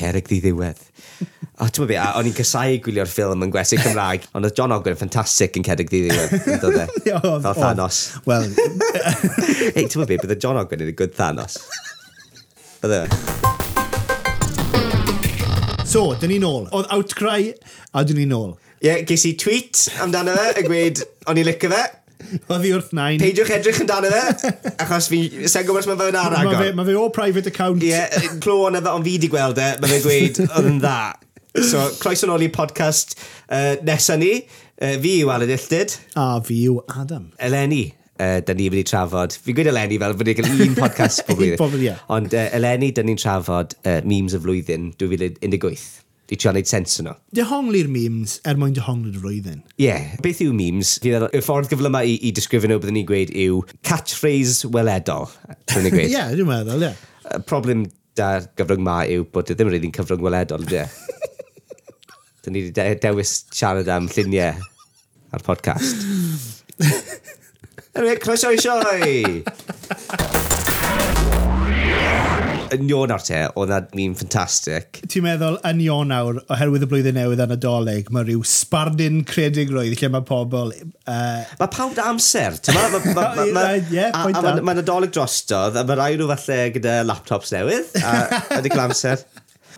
cerig di ddiwedd. O, ti'n meddwl, o'n i'n casau gwylio'r ffilm yn gwersi Cymraeg, ond oedd John Ogren ffantastig yn cerig di ddiwedd, yn dod e? fel Thanos. Wel... Ei, ti'n meddwl, bydd y John Ogren yn y good Thanos. Bydde. So, dyn ni'n ôl. Oedd outcry, a dyn ni'n ôl. Ie, yeah, ges i tweet amdano fe, y gweud, o'n i'n licio fe, Oedd hi wrth nain. Peidiwch edrych yn dan fe, achos fi, sa'n gwybod os mae fe'n arag. Mae fe, ma fe o private account. Ie, yeah, clo ond efo, ond fi di gweld e, mae fe'n gweud, oedd yn dda. So, croes yn ôl i podcast uh, nesa ni. Uh, fi yw Alan Illtyd. A fi yw Adam. Eleni. Uh, da ni wedi trafod, fi'n gweud Eleni fel bod e ni'n cael un podcast pob blwyddyn. Ond uh, Eleni, da ni'n trafod uh, memes y flwyddyn 2018 i trio neud sens yno. Dehongli'r memes er mwyn dehongli'r flwyddyn. Ie. Yeah. Beth yw memes? Y ffordd gyflym i, i disgrifio nhw byddwn ni'n gweud yw catchphrase weledol. Ie, yeah, dwi'n meddwl, ie. Yeah. Problem da gyfrwng ma yw bod e ddim yn rili'n cyfrwng weledol, ydy. Dyn ni wedi de dewis siarad am lluniau ar podcast. Eric, croeso i sioi! yn Ionawr te, oedd na ni'n ffantastig. Ti'n meddwl yn Ionawr, oherwydd y blwyddyn newydd yn adolyg, mae rhyw sbardun credigrwydd lle mae pobl... Uh... Mae pawb da amser, ti'n ma? Mae'n ma, ma, ma, yeah, ma, ma, ma adolyg drostodd, a mae rai nhw falle gyda laptops newydd, a ydy cael amser.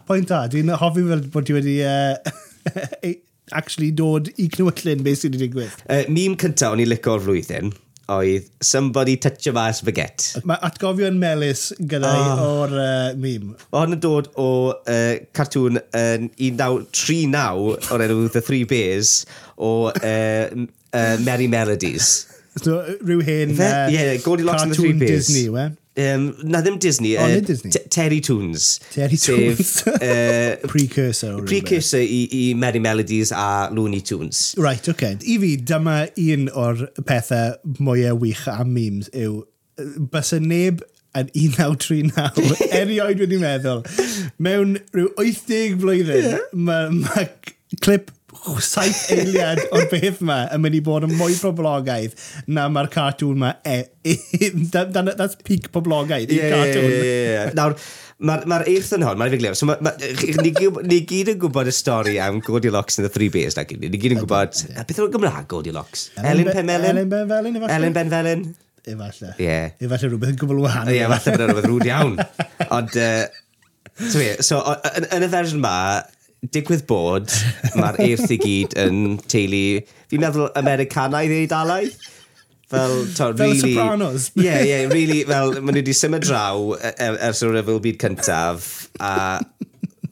Pwynt da, dwi'n hoffi fel bod ti wedi... Uh, actually dod i cnewyllyn beth sydd wedi digwydd. Uh, mîm cyntaf o'n i licio'r flwyddyn, oedd somebody touch of my spaghetti. Mae atgofion melus gyda oh. o'r uh, mîm. Mae hwn yn dod o uh, cartŵn yn uh, 1939 o'r enw The Three Bears o uh, uh, Merry Melodies. So, rhyw hen... Fe, uh, yeah, Goldilocks and the Three Bears. Disney, we? Um, na ddim Disney. O, oh, uh, Disney. Terry Toons. Terry Toons. uh, precursor. Precursor i, i Merry Melodies a Looney Tunes. Right, oce. Okay. I fi, dyma un o'r pethau mwyaf wych am memes yw bys y neb yn 1939, erioed wedi meddwl, mewn rhyw 80 flwyddyn, yeah. mae ma clip saith eiliad o'r beth yma yn mynd i bod yn mwy poblogaidd na mae'r cartoon yma. E, e, that, that's peak poblogaidd, yeah, cartoon. Yeah, yeah, yeah. Nawr, mae'r ma eirth yn hon, mae'n figlio. So ma, ma, ni, ni gyd yn gwybod y stori am Goldilocks and the Three Bears, na gyd. Ni gyd yn gwybod, beth yw'r Gymraeg Goldilocks? Elen Penfelyn? Elen Benfelyn, efallai. Elen Benfelyn. Efallai. Ie. Efallai rhywbeth yn gwbl wahanol. Ie, efallai bod rhywbeth rhwyd iawn. Ond, uh, so, so, yn y fersiwn yma, digwydd bod, mae'r eirth i gyd yn teulu... Fi'n meddwl Americanaidd ei dalau? Fel, to, fel really, Sopranos. Ie, yeah, ie, yeah, really, fel, maen nhw wedi symud draw er, ers yr ryfel byd cyntaf, a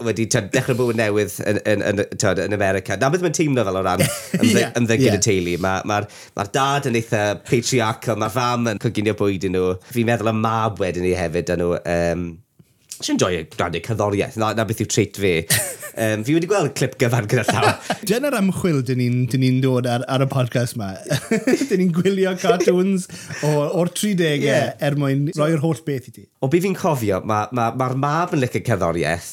wedi tyd, dechrau bywyd newydd yn, yn, yn, tyd, yn America. Na beth mae'n teimlo fel o ran ymddyg ymddy yeah. y teulu. Mae'r ma, ma, ma dad yn eitha patriarchal, mae'r fam yn coginio bwyd i nhw. Fi'n meddwl y mab wedyn ni hefyd yn nhw. Um, Si'n joio gwrandu cerddoriaeth, na, na beth yw trait fi. um, fi wedi gweld clip gyfan gyda llaw. Dyna'r ymchwil dyn ni'n ni, dod ar, ar, y podcast ma. dyn ni'n gwylio cartoons o'r, or 30au yeah. er mwyn roi'r holl beth i ti. O be fi'n cofio, mae'r ma, ma, ma mab yn licio cerddoriaeth,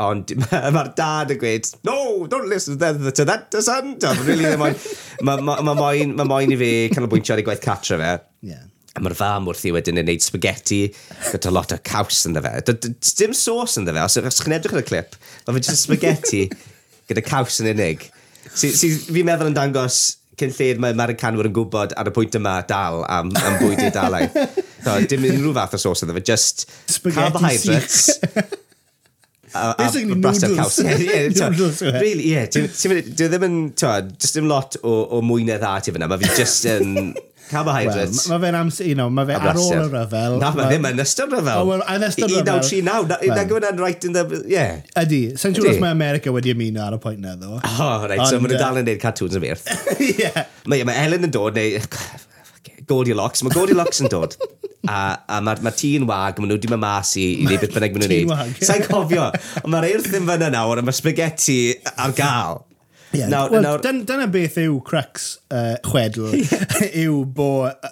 ond mae'r ma dad yn gweud, no, don't listen to that, to that, son. Really, mae moyn ma, ma, ma, ma, ma, ma, ma, ma, ma, ma, ma, ma, ma, ma, ma, ma, A mae'r fam wrth i wedyn yn neud spaghetti, gyda lot o caws yn fe. Dim sos yn fe, os ydych chi'n edrych ar y clip, mae fe jyst spaghetti gyda caws yn unig. Si, si, fi'n meddwl yn dangos cyn lled mae Americanwyr yn gwybod ar y pwynt yma dal am, am bwyd i dalau. so, dim unrhyw fath o sos yn fe, just spaghetti carbohydrates. a, a, a brasau caws. Really, ie. Dwi e ddim yn, just dim lot o, o mwynedd a ti fyna. Mae fi just yn Carbohydrates. Mae fe'n amser, you know, mae fe ar ôl y ryfel. Na, mae ddim yn ystod ryfel. Oh, yn ystod ryfel. 1939, na gwneud right in the, yeah. Ydy, sa'n siŵr os mae America wedi ymuno ar y pwynt na, ddo. Oh, right, so maen nhw dal yn neud cartoons yn fyrth. yeah. Mae, mae Ellen yn dod, neu Goldilocks, mae Goldilocks yn dod. A, a mae'r ma tîn wag, maen nhw wedi mynd mas i, i wneud beth bynnag maen nhw'n neud. Sa'n cofio, ond mae'r eirth ddim fyna nawr, a mae spaghetti ar gael. Yeah. Nawr, well, nawr... Dyn, dyna beth yw crux uh, chwedl, yeah. yw bo,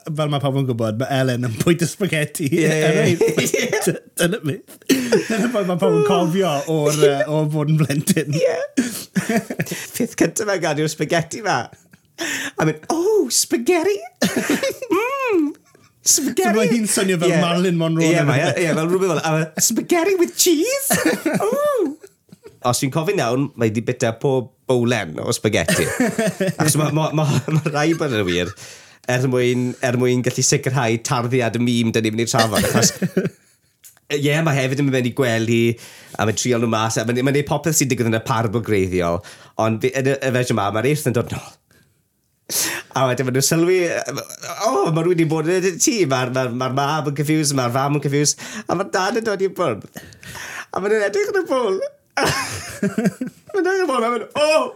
fel mae pobl yn gwybod, mae Ellen yn pwynt y spaghetti. Yeah, yeah, Dyna beth. Dyna beth mae pobl yn cofio o'r uh, o fod yn blentyn. Yeah. Peth cyntaf mae'n gadw'r spaghetti ma. I mean, oh, spaghetti? mm, Spaghetti? So mae hi'n swnio fel yeah. Marilyn Monroe. Ie, yeah, mae, yeah, e, fel rhywbeth fel, spaghetti with cheese? Ooh! os fi'n cofyn iawn, mae wedi bita pob bowlen o spaghetti. Achos mae ma, ma, ma rai bod yn wir, er mwyn, er mwyn gallu sicrhau tarddiad y mîm dyn ni'n mynd i trafod. Achos, ie, yeah, mae hefyd yn mynd i gwely, a mae'n trial nhw mas, a mae'n ma neud popeth sy'n digwydd yn y parbo greiddiol, ond yn y, y fersiwn yma, mae'r eirth yn dod nôl. A wedyn maen nhw'n sylwi, o, oh, mae rwy'n wedi bod yn y tŷ, mae'r ma, ma, ma mab yn confused, mae'r fam yn confused, a mae'r dad yn dod i'r bwrdd. A maen nhw'n edrych yn y bwl, Mae'n dweud bod yn oh,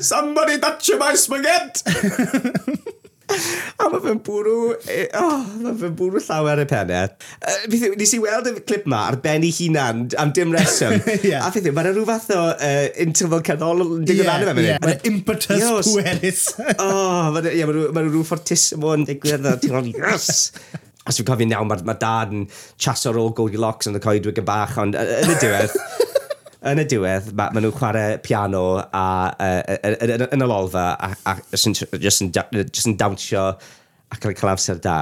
somebody touch my spaghetti! a mae fe'n bwrw, oh, mae fe'n bwrw llawer y pennau. Uh, e, nes i weld y clip ma ar ben ei hunan am dim reswm. yeah. A ffeithio, e, mae'n rhyw fath o uh, interval canol yn digwydd yeah, arno. Yeah. Mae'n impetus pwerus. oh, mae'n yeah, ma rhyw, ma rhyw fortissimo yn digwydd ti'n gwybod, yes! Os fi'n cofio'n iawn, mae ma dad yn chaso ar ôl Goldilocks yn y coedwig yn bach, ond yn y diwedd, yn y diwedd, ma, nhw'n chwarae piano a, uh, yn, yn y lolfa a, a just, yn, just, yn, just yn dawnsio a cael cael amser da.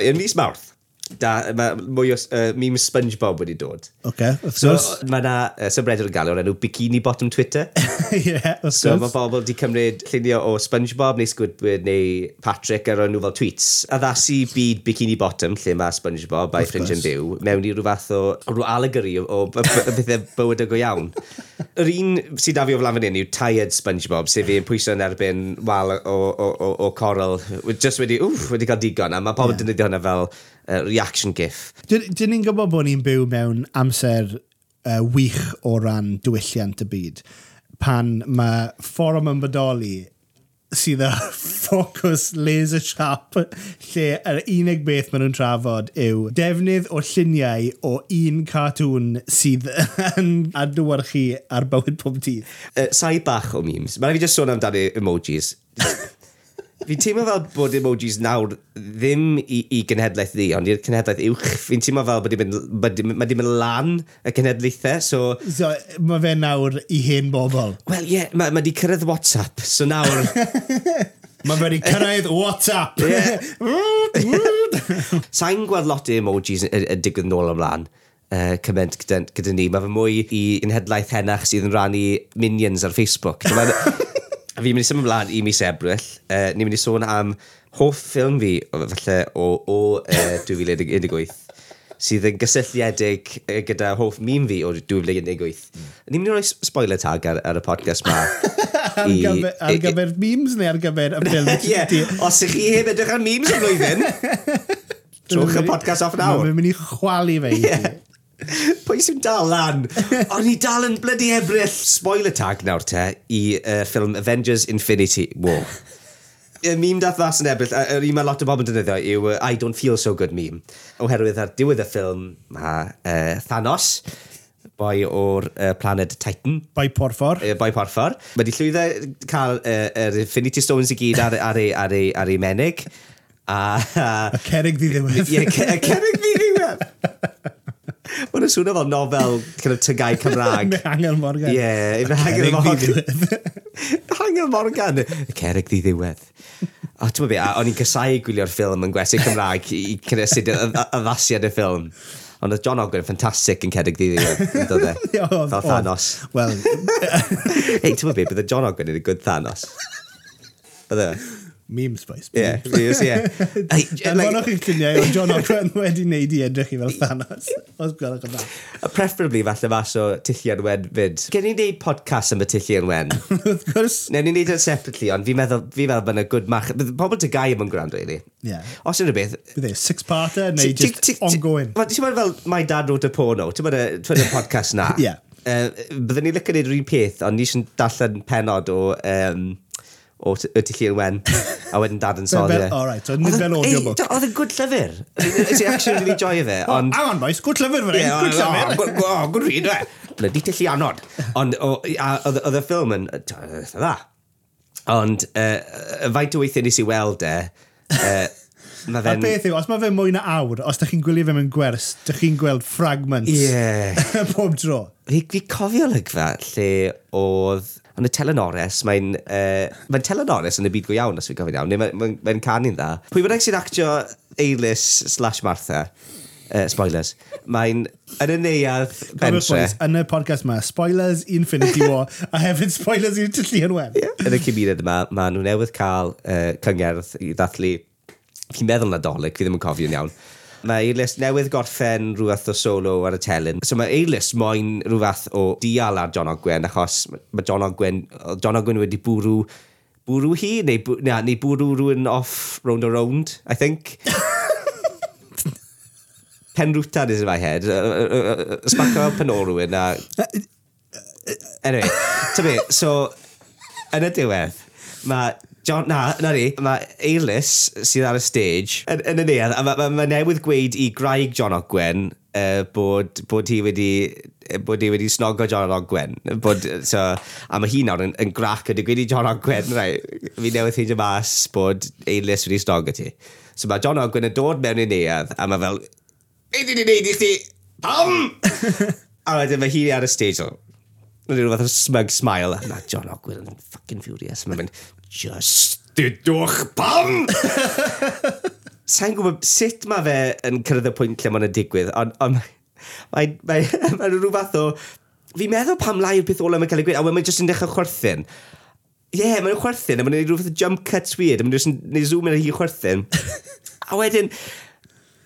Yn mis Mawrth, da, mae mwy o uh, meme Spongebob wedi dod. OK, of so, course. Mae yna uh, subreddit yn galw enw Bikini Bottom Twitter. yeah, of so, mae bobl wedi cymryd llunio o Spongebob neu Squidward neu Patrick ar nhw fel tweets. Addasu byd Bikini Bottom lle mae Spongebob a'i ffrind yn byw mewn i rhyw fath o rhyw allegory o, o, o bethau bywyd go iawn. Yr un sydd da fi o flan fan hyn yw Tired Spongebob, sef fi'n pwyso yn erbyn wal o, o, o, o coral. Just wedi, wff, wedi cael digon. A mae pobl yeah. yn hwnna fel uh, reaction gif. Dyn ni'n gwybod bod ni'n byw mewn amser uh, wych o ran diwylliant y byd pan mae fforwm yn bodoli sydd y ffocws laser sharp lle yr unig beth maen nhw'n trafod yw defnydd o lluniau o un cartŵn sydd yn adlywyrchu ar bywyd pob dydd. Uh, sai bach o memes. Mae'n fi just sôn amdano emojis. Fi'n teimlo fel bod emojis nawr ddim i, i genhedlaeth ddi, ond i'r cenhedlaeth uwch, fi'n teimlo fel bod i'n mynd lan y cenhedlaethau, so... So, mae fe nawr i hen bobl? Wel, ie, yeah, mae ma di cyrraedd WhatsApp, so nawr... mae fe di cyrraedd WhatsApp! Sa'n gweld lot o emojis y digwydd nôl ymlaen uh, cyment gyda, gyda ni. Mae fe mwy i unhedlaeth henach sydd yn rannu minions ar Facebook. A fi'n mynd i symud ymlaen i mis Ebrill. Uh, ni'n mynd i sôn am hoff ffilm fi, falle, o, o uh, 2018 sydd yn gysylltiedig gyda hoff mîm fi o 2018. Mm. Ni'n mynd i roi spoiler tag ar, ar y podcast ma. ar, I, gyfer, ar gyfer memes neu ar gyfer y ffilm? Ie, os ych chi heb edrych ar memes y flwyddyn, trwch y podcast off nawr. Mae'n mynd i chwalu fe i. Yeah. Pwy sy'n dal lan? O'n i dal yn blydi ebryll. Spoiler tag nawr te i uh, ffilm Avengers Infinity War. Y meme dath fas yn ebryll, yr un mae lot o bobl yn dynyddio yw uh, I don't feel so good meme. Oherwydd ar diwedd y ffilm mae uh, Thanos, boi o'r uh, planet Titan. Boi porffor. Uh, boi porffor. Mae di llwyddo cael uh, yr Infinity Stones i gyd ar, ar, ei, ar, ei, ar ei menig. A, a, a cerig ddi ddiwedd. Ie, yeah, cerig ddi ddiwedd. Mae'n swnio fel nofel kind of tygau Cymraeg. Mae Angel Morgan. Ie, yeah, mae Angel Morgan. Angel Morgan. Y cerig ddi ddiwedd. O, ti'n meddwl, o'n i'n gysau gwylio'r ffilm yn gwesti Cymraeg i cynnesid y ddasiad y ffilm. Ond oedd John Ogwen yn ffantastig yn cerrig ddi ddiwedd, e? fel Thanos. Wel... Hei, ti'n meddwl, bydd John Ogwen yn y good Thanos. Bydde? meme spice. Ie, please, ie. Danfonwch chi'n lluniau o John Ogwen wedi wneud i edrych i fel Thanos. Os gwelwch yn dda. Preferably falle fas o Tillian Wen fyd. Gen i wneud podcast am y Tillian Wen. Wrth gwrs. Neu ni'n wneud yn e separately, ond fi meddwl, fi meddwl bod yna good mach. Bydd pobl dy gai am yn gwrando, really. Yeah. Os yna beth... Bydd e, six-parter neu just ongoing. Ti'n meddwl fel My Dad Wrote a Porno, ti'n meddwl y podcast na? Yeah. Uh, byddwn ni'n lycio neud yr un peth, ond ni eisiau darllen penod o um, o y tu llun wen, a wedyn dad yn soddi. All right, so nid fel audiobook. Oedd yn good llyfr. Is he actually really joy fe. Hang on, boys, good llyfr fan hyn, good llyfr. Oh, oh, Good read, we. Bloody tyllu anod. Ond oedd y ffilm yn... E dda. Ond y faint o weithiau nes i weld e, Mae fe'n... A beth yw, os mae fe mwy na awr, os da chi'n gwylio fe mewn gwers, da chi'n gweld fragments. Ie. Yeah. Pob tro. Fi, fi cofio lygfa lle oedd Ond y Telenores, mae'n... Uh, mae Telenores yn y byd go iawn, os fi'n gofyn iawn, neu mae'n mae, mae canu'n dda. Pwy bynnag sy'n actio Eilis slash Martha, uh, spoilers, mae'n yn y neuad bentre. Yn y podcast yma, spoilers i Infinity War, a hefyd spoilers i'n tyllu yn Wen. Yn y cymuned yma, mae nhw newydd cael uh, cyngerdd i ddathlu... Fi'n meddwl nadolig, fi ddim yn cofio'n iawn Mae A-list newydd gorffen rhywbeth o solo ar y telyn. So mae A-list moyn rhywbeth o dial ar John Ogwen, achos mae John Ogwen, John Ogwen wedi bwrw bwrw hi, neu, na, neu bwrw rhywun off round or round, I think. Penrwtan is in my head. Uh, uh, uh, Smacio rhywun. a... Anyway, ta be, so, yn y diwedd, mae John, na, na ni. Mae Eilis sydd ar y stage yn, yn y ni, a mae ma, ma newydd gweud i graig John Ogwen uh, bod, bod hi wedi bod hi wedi snogo John Ogwen. Bod, so, a mae hi nawr yn, yn grac yn digwydd i John Ogwen. Rai, fi newydd hyn mas bod Eilis wedi snogo ti. So mae John Ogwen yn dod mewn i neuad, a mae fel, ei di di di di chdi, pam? a wedyn mae hi ar y stage, o Mae'n rhyw fath o smug smile. Mae John Ogwen yn fucking furious. Mae'n mynd, just dydwch pam! Sa'n gwybod sut mae fe yn cyrraedd y pwynt lle mae'n y digwydd, ond on, mae'n mae, mae, mae rhyw fath o... Fi'n meddwl pam lai yw'r peth ola mae'n cael ei gweud, a mae'n jyst yn dechrau chwerthin. Ie, yeah, mae'n chwerthin, a mae'n gwneud rhywbeth o jump cuts weird, a mae'n jyst yn neud zoom yn hi chwerthin. a wedyn,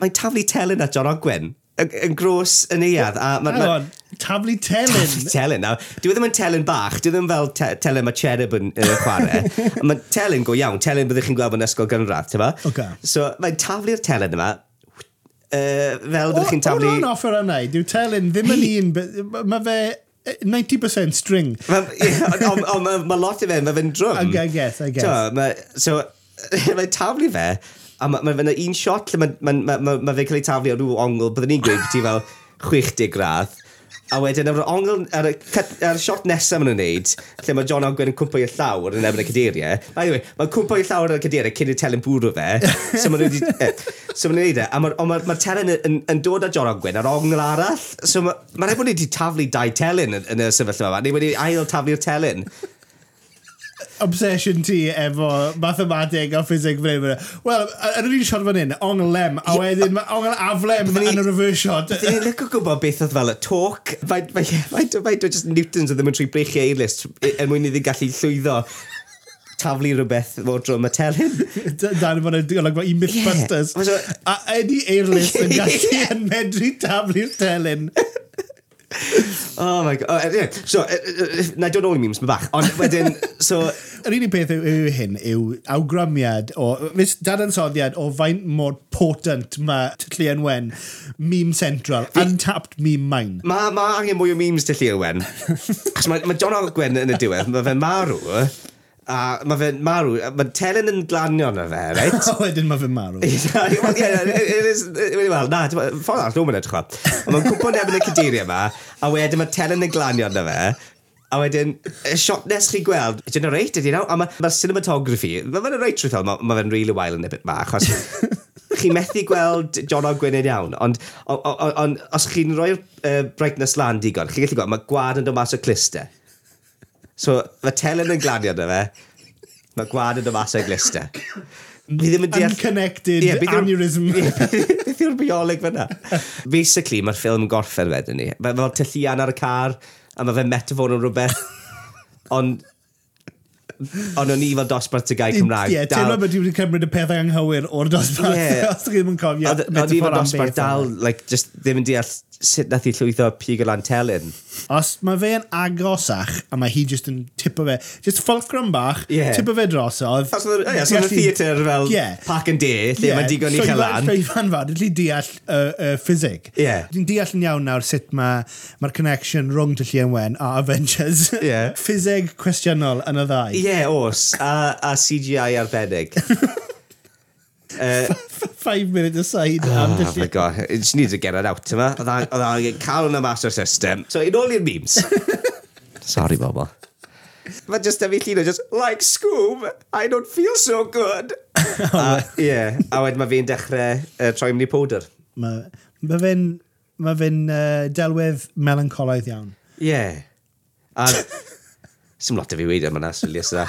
mae'n taflu telyn at John Ogwen yn gros yn eiad. A ma, ma, taflu telyn. Taflu telyn. Now, dwi e ddim yn telyn bach, dwi e ddim fel te telyn mae Cherub yn, uh, chwarae. mae telyn go iawn, telyn byddwch chi'n gweld yn ysgol gynradd, ti'n Okay. So mae'n taflu'r telyn yma, uh, fel byddwch chi'n taflu... O ran offer yna, dyw telyn ddim yn un, mae fe e, 90% string. Ond mae lot i fe, mae fe'n drwm. I guess, I guess. So, mae taflu fe, A mae ma ma un shot lle mae ma, ma, ma, ma fe cael ei taflu o rhyw ongl, byddwn ni'n gweud ti fel 60 gradd. A wedyn, ar, ongl, ar, y, ar y shot nesaf maen nhw'n neud, lle mae John Ogwen yn cwmpo i'r llawr yn ebyn y cadeiriau. By the way, mae'n cwmpo i'r llawr yn y cadeiriau cyn i'r telyn bwrw fe. So maen wedi... eh, so ma neud e. A mae'r ma, ma telyn yn, yn, yn, dod â John Ogwen ar ongl arall. So mae'n ma rhaid bod ni wedi taflu dau telyn yn, yn y sefyllfa yma. Ni wedi ail taflu'r telyn obsession ti efo mathemateg a ffiseg fan hyn. Wel, yn yr un shot fan hyn, ongl lem, a wedyn mae ongl aflem yn y reverse shot. Dwi'n lygo gwybod beth oedd fel y talk. Mae just Newtons oedd ddim yn trwy brechu A-list er mwyn iddi gallu llwyddo taflu rhywbeth o dro mae telyn. Dan fod yn olygfa i Mythbusters. A Eddie Airlist yn gallu yn medru taflu'r telyn. oh my god. Oh, yeah. So, uh, uh, na i don't know memes, mae bach. Ond wedyn, so... Yr unig peth yw, yw hyn yw awgrymiad o... Mis dadansoddiad o faint mor potent mae Tyllian Wen meme central, untapped meme mine. Mae ma angen mwy o memes Tyllian Wen. Cos mae ma John Algwen yn y diwedd, mae fe'n marw. A mae fe'n marw. Mae telyn yn glanio na fe, reit? Wedyn mae fe'n marw. Wel, ie, wel, na, ffordd arall, nhw'n mynd edrych chwa. Mae'n cwpo neb yn y cadeiria yma, a wedyn mae telyn yn glanio na fe, a wedyn, y shot nes chi gweld, dyna reit, ydy nawr, a mae'r ma cinematography, mae fe'n reit trwy ffilm, mae fe'n really wild yn y bit ma, achos chi methu gweld John O. Gwynedd iawn, ond on, on, on, os chi'n rhoi'r uh, brightness lan digon, chi'n gallu gweld, mae gwad yn dod mas o clister. So, mae Telen yn gladiad na fe, mae gwad yn ymas o'i glister. Fi ddim yn deall... Unconnected yeah, aneurysm. Beth yw'r bioleg fyna? Basically, mae'r ffilm yn gorffen wedyn ni. Mae fel tyllian ar y car, a mae fe metafor yn rhywbeth. Ond ond o'n i fel dosbarth y gau Cymraeg. Ie, yeah, teimlo bod ti wedi cymryd y pethau anghywir o'r dosbarth, yeah. os ydych ddim yn cofio. O'n i fel dosbarth dal, like, just ddim yn deall sut nath i llwyddo pig o lan telyn. Os mae fe yn agosach, a mae hi just yn tipo fe, just fulcrum bach, yeah. tipo fe drosodd. Os oedd y theatr fel yeah. pac yn de, lle yeah. mae'n digon i chael lan. Llwyfan fa, dwi deall y uh, uh, ffisig. Yeah. Dwi'n deall yn iawn nawr sut mae'r ma connection rhwng Tyllu yn Wen a Avengers. Yeah. ffisig cwestiynol yn y ddau. Ie, yeah, os. A, a CGI arbennig. Uh, Five minute aside. Oh, oh my god. I just need to get it out yma. Oedd angen cael hwnna mas o'r system. So, in all your memes. Sorry, bobl. Mae just a fi llun o just, like Scoob, I don't feel so good. a, yeah, a wedyn mae fi'n dechrau uh, troi mynd i powder. Mae ma fe'n ma fe uh, delwedd melancolaidd iawn. Yeah. A sy'n lot o fi wedi am yna, swyli ysda.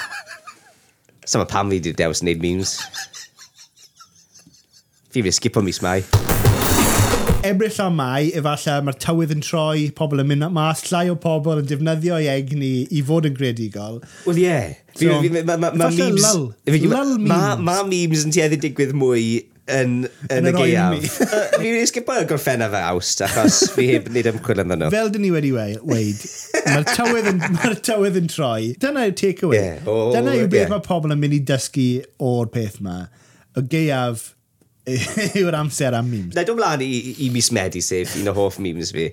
Sama pam fi wedi dewis wneud memes. Fi fi skip o mis mai. Ebrill a mai, efallai mae'r tywydd yn troi, pobl yn mynd mas, llai o pobl yn defnyddio ei egni i fod yn gredigol. Wel ie. Mae memes Lull. Mae memes yn tueddu digwydd mwy yn, yn, yn y geiaf. Fi wedi sgipo y gorffenna fe awst, achos fi heb wneud ymchwil yn nhw. Fel dyn ni wedi weid, mae'r tywydd, mae tywydd yn troi. Dyna yw take away. Yeah. Oh, Dyna yw beth yeah. mae pobl yn mynd i dysgu o'r peth yma. Y geiaf, yw'r amser am memes. Na, dwi'n mlaen i, i mis Medi, sef un o hoff memes fi,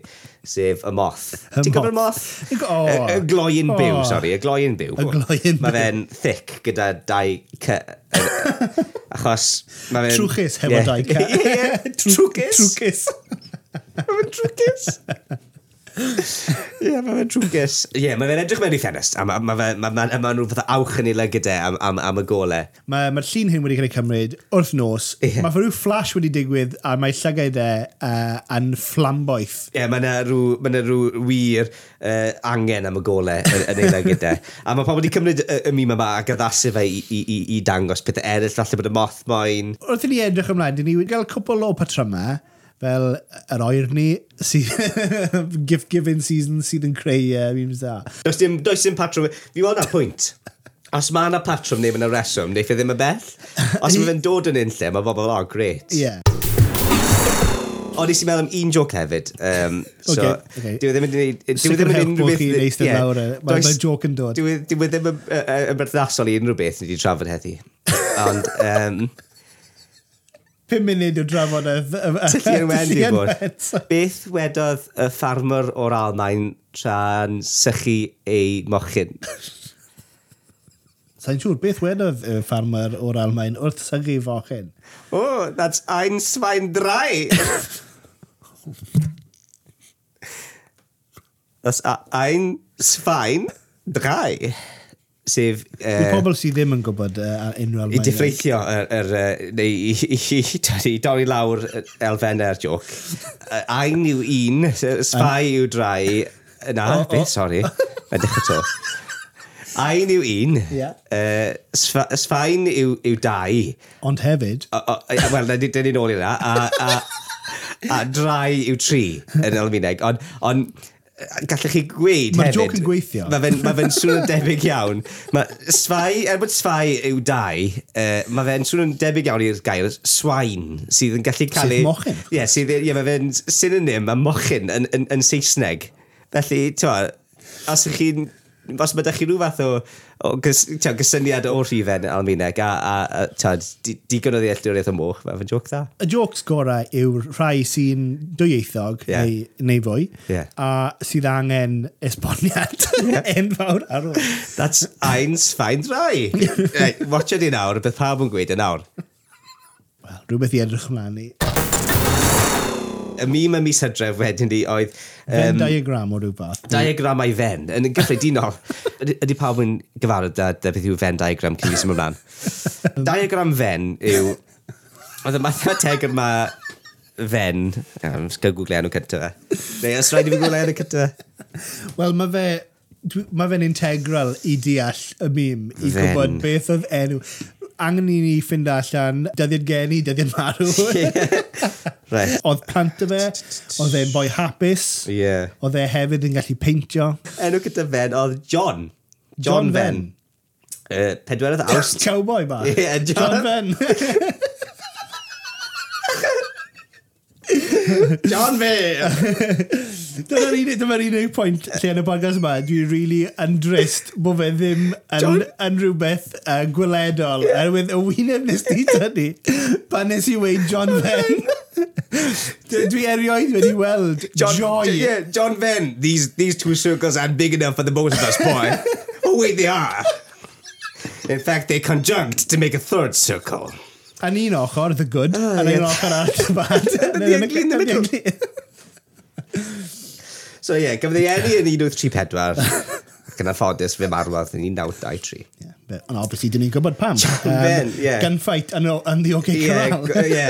sef y moth. Ti'n gwybod y moth? Oh. Y, y gloi'n oh. byw, sori, y gloi'n byw. Y gloi'n byw. Mae fe'n thick gyda dau cy... achos... Mae fe'n... Trwchus hefo dau cy. Ie, trwchus. Trwchus. Mae fe'n trwchus. Ie, mae fe'n drwgus. Ie, yeah, mae fe'n edrych mewn i ffenest, a mae ma ma, ma, ma, ma nhw fatha awch yn ei lygydau am, am, am y golau. Mae'r ma llun hyn wedi cael ei cymryd wrth nos. Yeah. Mae rhyw flash wedi digwydd, a mae llygau dde uh, yn flamboeth. Ie, yeah, mae yna rhyw, ma rhyw wir uh, angen am y golau yn, yn ei lygydau. a mae pobl wedi cymryd y, y mîm yma ac addasu fe i, i, i, i dangos pethau eraill, falle bod y moth moyn. Wrth i ni edrych ymlaen, dyn ni wedi cael cwpl o patrymau fel yr oer ni, gift-giving season sydd yn creu uh, memes da. Does dim, does dim patrwm, fi weld na pwynt. Os mae yna patrwm neu yna reswm, neu fe ddim y bell. Os mae fe'n dod yn un lle, mae bobl, oh, great. Yeah. Ond nes i meddwl am un joc hefyd. Um, so, okay, okay. Dwi e ddim yn gwneud... Dwi e ddim yn unrhyw beth... Sicr help yeah, lawr. Mae ma joc yn dod. Dwi, e- dwi ddim yn berthnasol i unrhyw beth ni wedi trafod heddi. Ond... Um, 5 munud yw drafod y... Tyllu'n wedi bod. Beth wedodd y ffarmwr o'r Almain tra'n sychu ei mochyn? Sa'n siŵr, beth wedodd y ffarmer o'r Almain wrth sychu fochyn? Oh, that's ein swain drai! that's ein swain drai sef... Uh, pobl sydd ddim yn gwybod uh, unrhyw elfennau. I diffreithio, er, er, uh, neu i, i, i, i dorri lawr elfennau'r joc. Uh, ein yw un, sfai yw drai... Na, oh, beth, oh. sori. Mae'n dechrau to. Ein yw un, yeah. uh, sfa, sfain yw, yw dau. Ond hefyd... Wel, na, dyn ni'n ôl i na. A, a, a drai yw tri yn elfennau. Ond on, gallech chi gweud Mae'r joc yn gweithio. Mae fe'n ma fe swnio'n debyg iawn. Mae sfai, er bod sfai yw dau, uh, mae fe'n swnio'n debyg iawn i'r gair swain, sydd yn gallu cael... Sydd mochyn. Ie, yeah, sydd, yeah, mae fe'n synonym a mochyn yn, yn, yn Saesneg. Felly, ti'n os ych chi'n os mae ydych chi rhyw fath o, o gys, tiaw, gysyniad o rhifen almineg a, a, a tiaw, digon o ddealltwriaeth o moch, mae'n joc dda? Y jocs gorau yw'r rhai sy'n dwyieithog yeah. neu, neu fwy yeah. a sydd angen esboniad yeah. enfawr ar ôl. That's Ain's fine Drai. right, watcha di nawr, beth pawb yn gweud yn nawr. Wel, rhywbeth i edrych ymlaen i. Y mîm y mis hydref wedyn ni oedd Fen um, diagram o rhywbeth. Diagramau fen, yn gyffredinol. ydy pawb yn gyfarwydd da, da beth yw fen diagram cyn i symud ymlaen. diagram fen yw... Oedd y mathemateg yma fen... Iawn, gael gwglau enw cyntaf fe. Neu, os rhaid i fi gwglau enw cyntaf e? fe. Wel, mae fe... Mae fe'n integral i deall y mîm, i fen. gwybod beth oedd enw. Angen i ni ffind allan dyddiad geni, dyddiad marw. Right. Oedd plant y fe, oedd e'n boi hapus, Yeah. oedd e hefyd yn gallu peintio. Enw gyda Fen oedd John. John John Fen. Fen. Yy, Pedwerydd Awst. Cowboy ma. Ie, John. John Fen. John Mayer! Dyma'r unig, dyma unig pwynt lle yn y podcast yma, dwi'n really undrist bod fe ddim yn, John... yn rhywbeth uh, gweledol. Yeah. Erwydd y wyneb nes di tynnu, pan nes i weid John Fenn. Dwi erioed wedi weld John, joy. Yeah, John Fenn, these, these two circles aren't big enough for the both of us, boy. oh wait, they are. In fact, they conjunct to make a third circle yn un ochr, the good, oh, yn un ochr ar the bad. Yn y middle. So ie, yeah, gyfodd ei eni yn 1934, ac yn anffodus fe marwodd yn 1923. Yeah, ond obviously, dyn ni'n gwybod pam. Um, ie. Gunfight yn, yn the OK Corral. Ie, ie.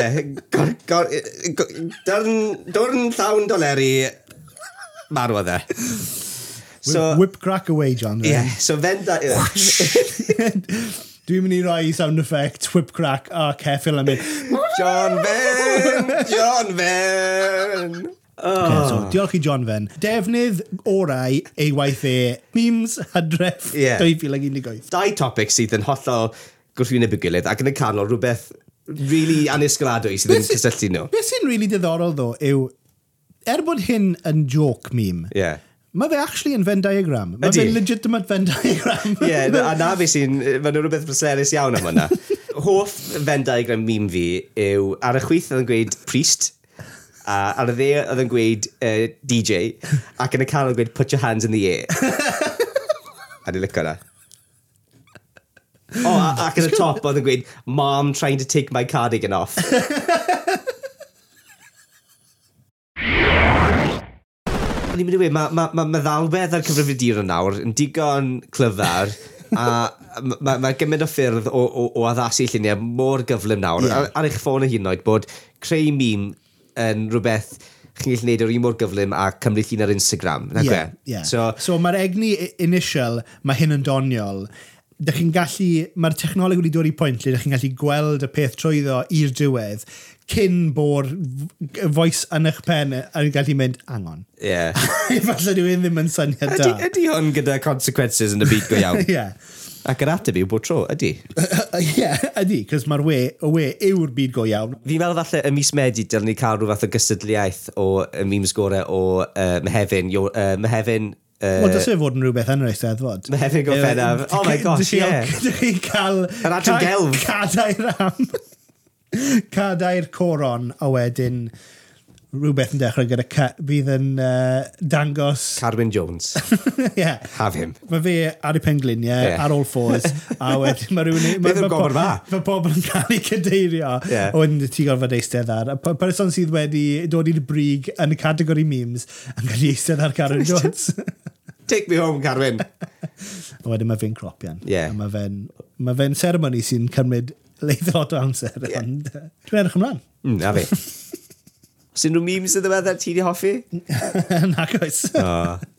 Dwrn llawn doleri marwodd e. So, whip, whip crack away, John. Ie, yeah, so fe'n... Dwi'n mynd i roi sound effect, whip crack a ceffil am mynd. John Fenn! John Fenn! Oh. Okay, so, diolch i John Fenn. Defnydd orau ei waith e memes hadref yeah. 2018. Dau topic sydd yn hollol gwrthwyneb y gilydd ac yn y canol rhywbeth really anisgladwy sydd yn cysylltu nhw. Beth sy'n really diddorol ddo yw, er bod hyn yn joke meme, yeah Mae fe actually yn Venn diagram. Mae fe'n legitimate Venn diagram. Ie, yeah, a na fi sy'n... Mae nhw'n rhywbeth bleserus iawn am hwnna. Hoff Venn diagram mîm fi yw ar y chwith oedd yn gweud priest, a ar y dde oedd yn gweud uh, DJ, ac yn y canol gweud put your hands in the air. a ni'n licio na. O, oh, ac yn y top oedd yn gweud, mom trying to take my cardigan off. i'n mynd i weid, mae ma, ma, meddalwedd ar cyfrifiaduron nawr yn digon clyfar a mae ma, ma gymaint o ffyrdd o, o, o addasu lluniau mor gyflym nawr. Yeah. Ar, ar eich ffôn y hyn oed bod creu mîm yn rhywbeth chi'n gallu gwneud o'r un mor gyflym a cymryd llun ar Instagram. Yeah, yeah. So, so mae'r egni initial, mae hyn yn doniol. Dych chi'n gallu, mae'r technoleg wedi dod i pwynt lle dych chi'n gallu gweld y peth trwyddo i'r diwedd cyn bod voice yn eich pen e, yn gallu mynd angon. Ie. Yeah. Falle dwi ddim yn syniad da. Ydy, hwn gyda consequences yn y byd go iawn? Ie. yeah. Ac yr ateb yw bod tro, ydy. Ie, yeah, ydy, cos mae'r we, y we yw'r byd go iawn. Fi'n meddwl falle y mis Medi dylen ni cael rhyw fath o gystadliaeth o y memes gorau o uh, Mehefin. Yo, uh, Mehefin Uh, Wel, dys e fod yn rhywbeth yn yr eisteddfod. Mae hefyd gofennaf. Oh my gosh, ie. Yeah. Dych chi'n cael... Yr adran gelf. Cadair am cadair coron a wedyn rhywbeth yn dechrau gyda ca, bydd yn uh, dangos... Carwyn Jones. yeah. Have him. Mae fe ar ei pengliniau, yeah. ar all fours, a wedyn mae rhywun... Beth yn gofod fa. Mae pobl yn cael ei cadeirio. Yeah. O'n ti gorfod eistedd ar. Y person sydd wedi dod i'r brig yn y categori memes yn cael ei eistedd ar Carwyn Jones. Take me home, Carwyn. a wedyn mae fe'n cropian. Yeah. Mae fe'n ma fe seremoni sy'n cymryd leith lot o amser. Yeah. Ond uh, dwi'n edrych ymlaen. Mm, na fi. Os unrhyw memes yn ddiweddar ti wedi hoffi? Nag oes.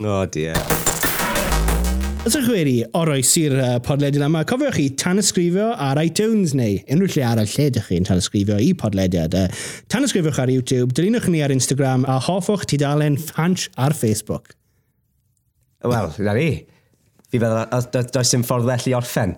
O, oh, dear. Os ydych chi wedi oroes i'r uh, podlediad yma, cofiwch chi tanysgrifio ar iTunes neu unrhyw lle arall lle ydych chi'n tanysgrifio i podlediad. Uh, tanysgrifiwch ar YouTube, dilynwch ni ar Instagram a hoffwch tudalen ffans ar Facebook. Wel, na ni. Fi feddwl, does dim ffordd well i orffen.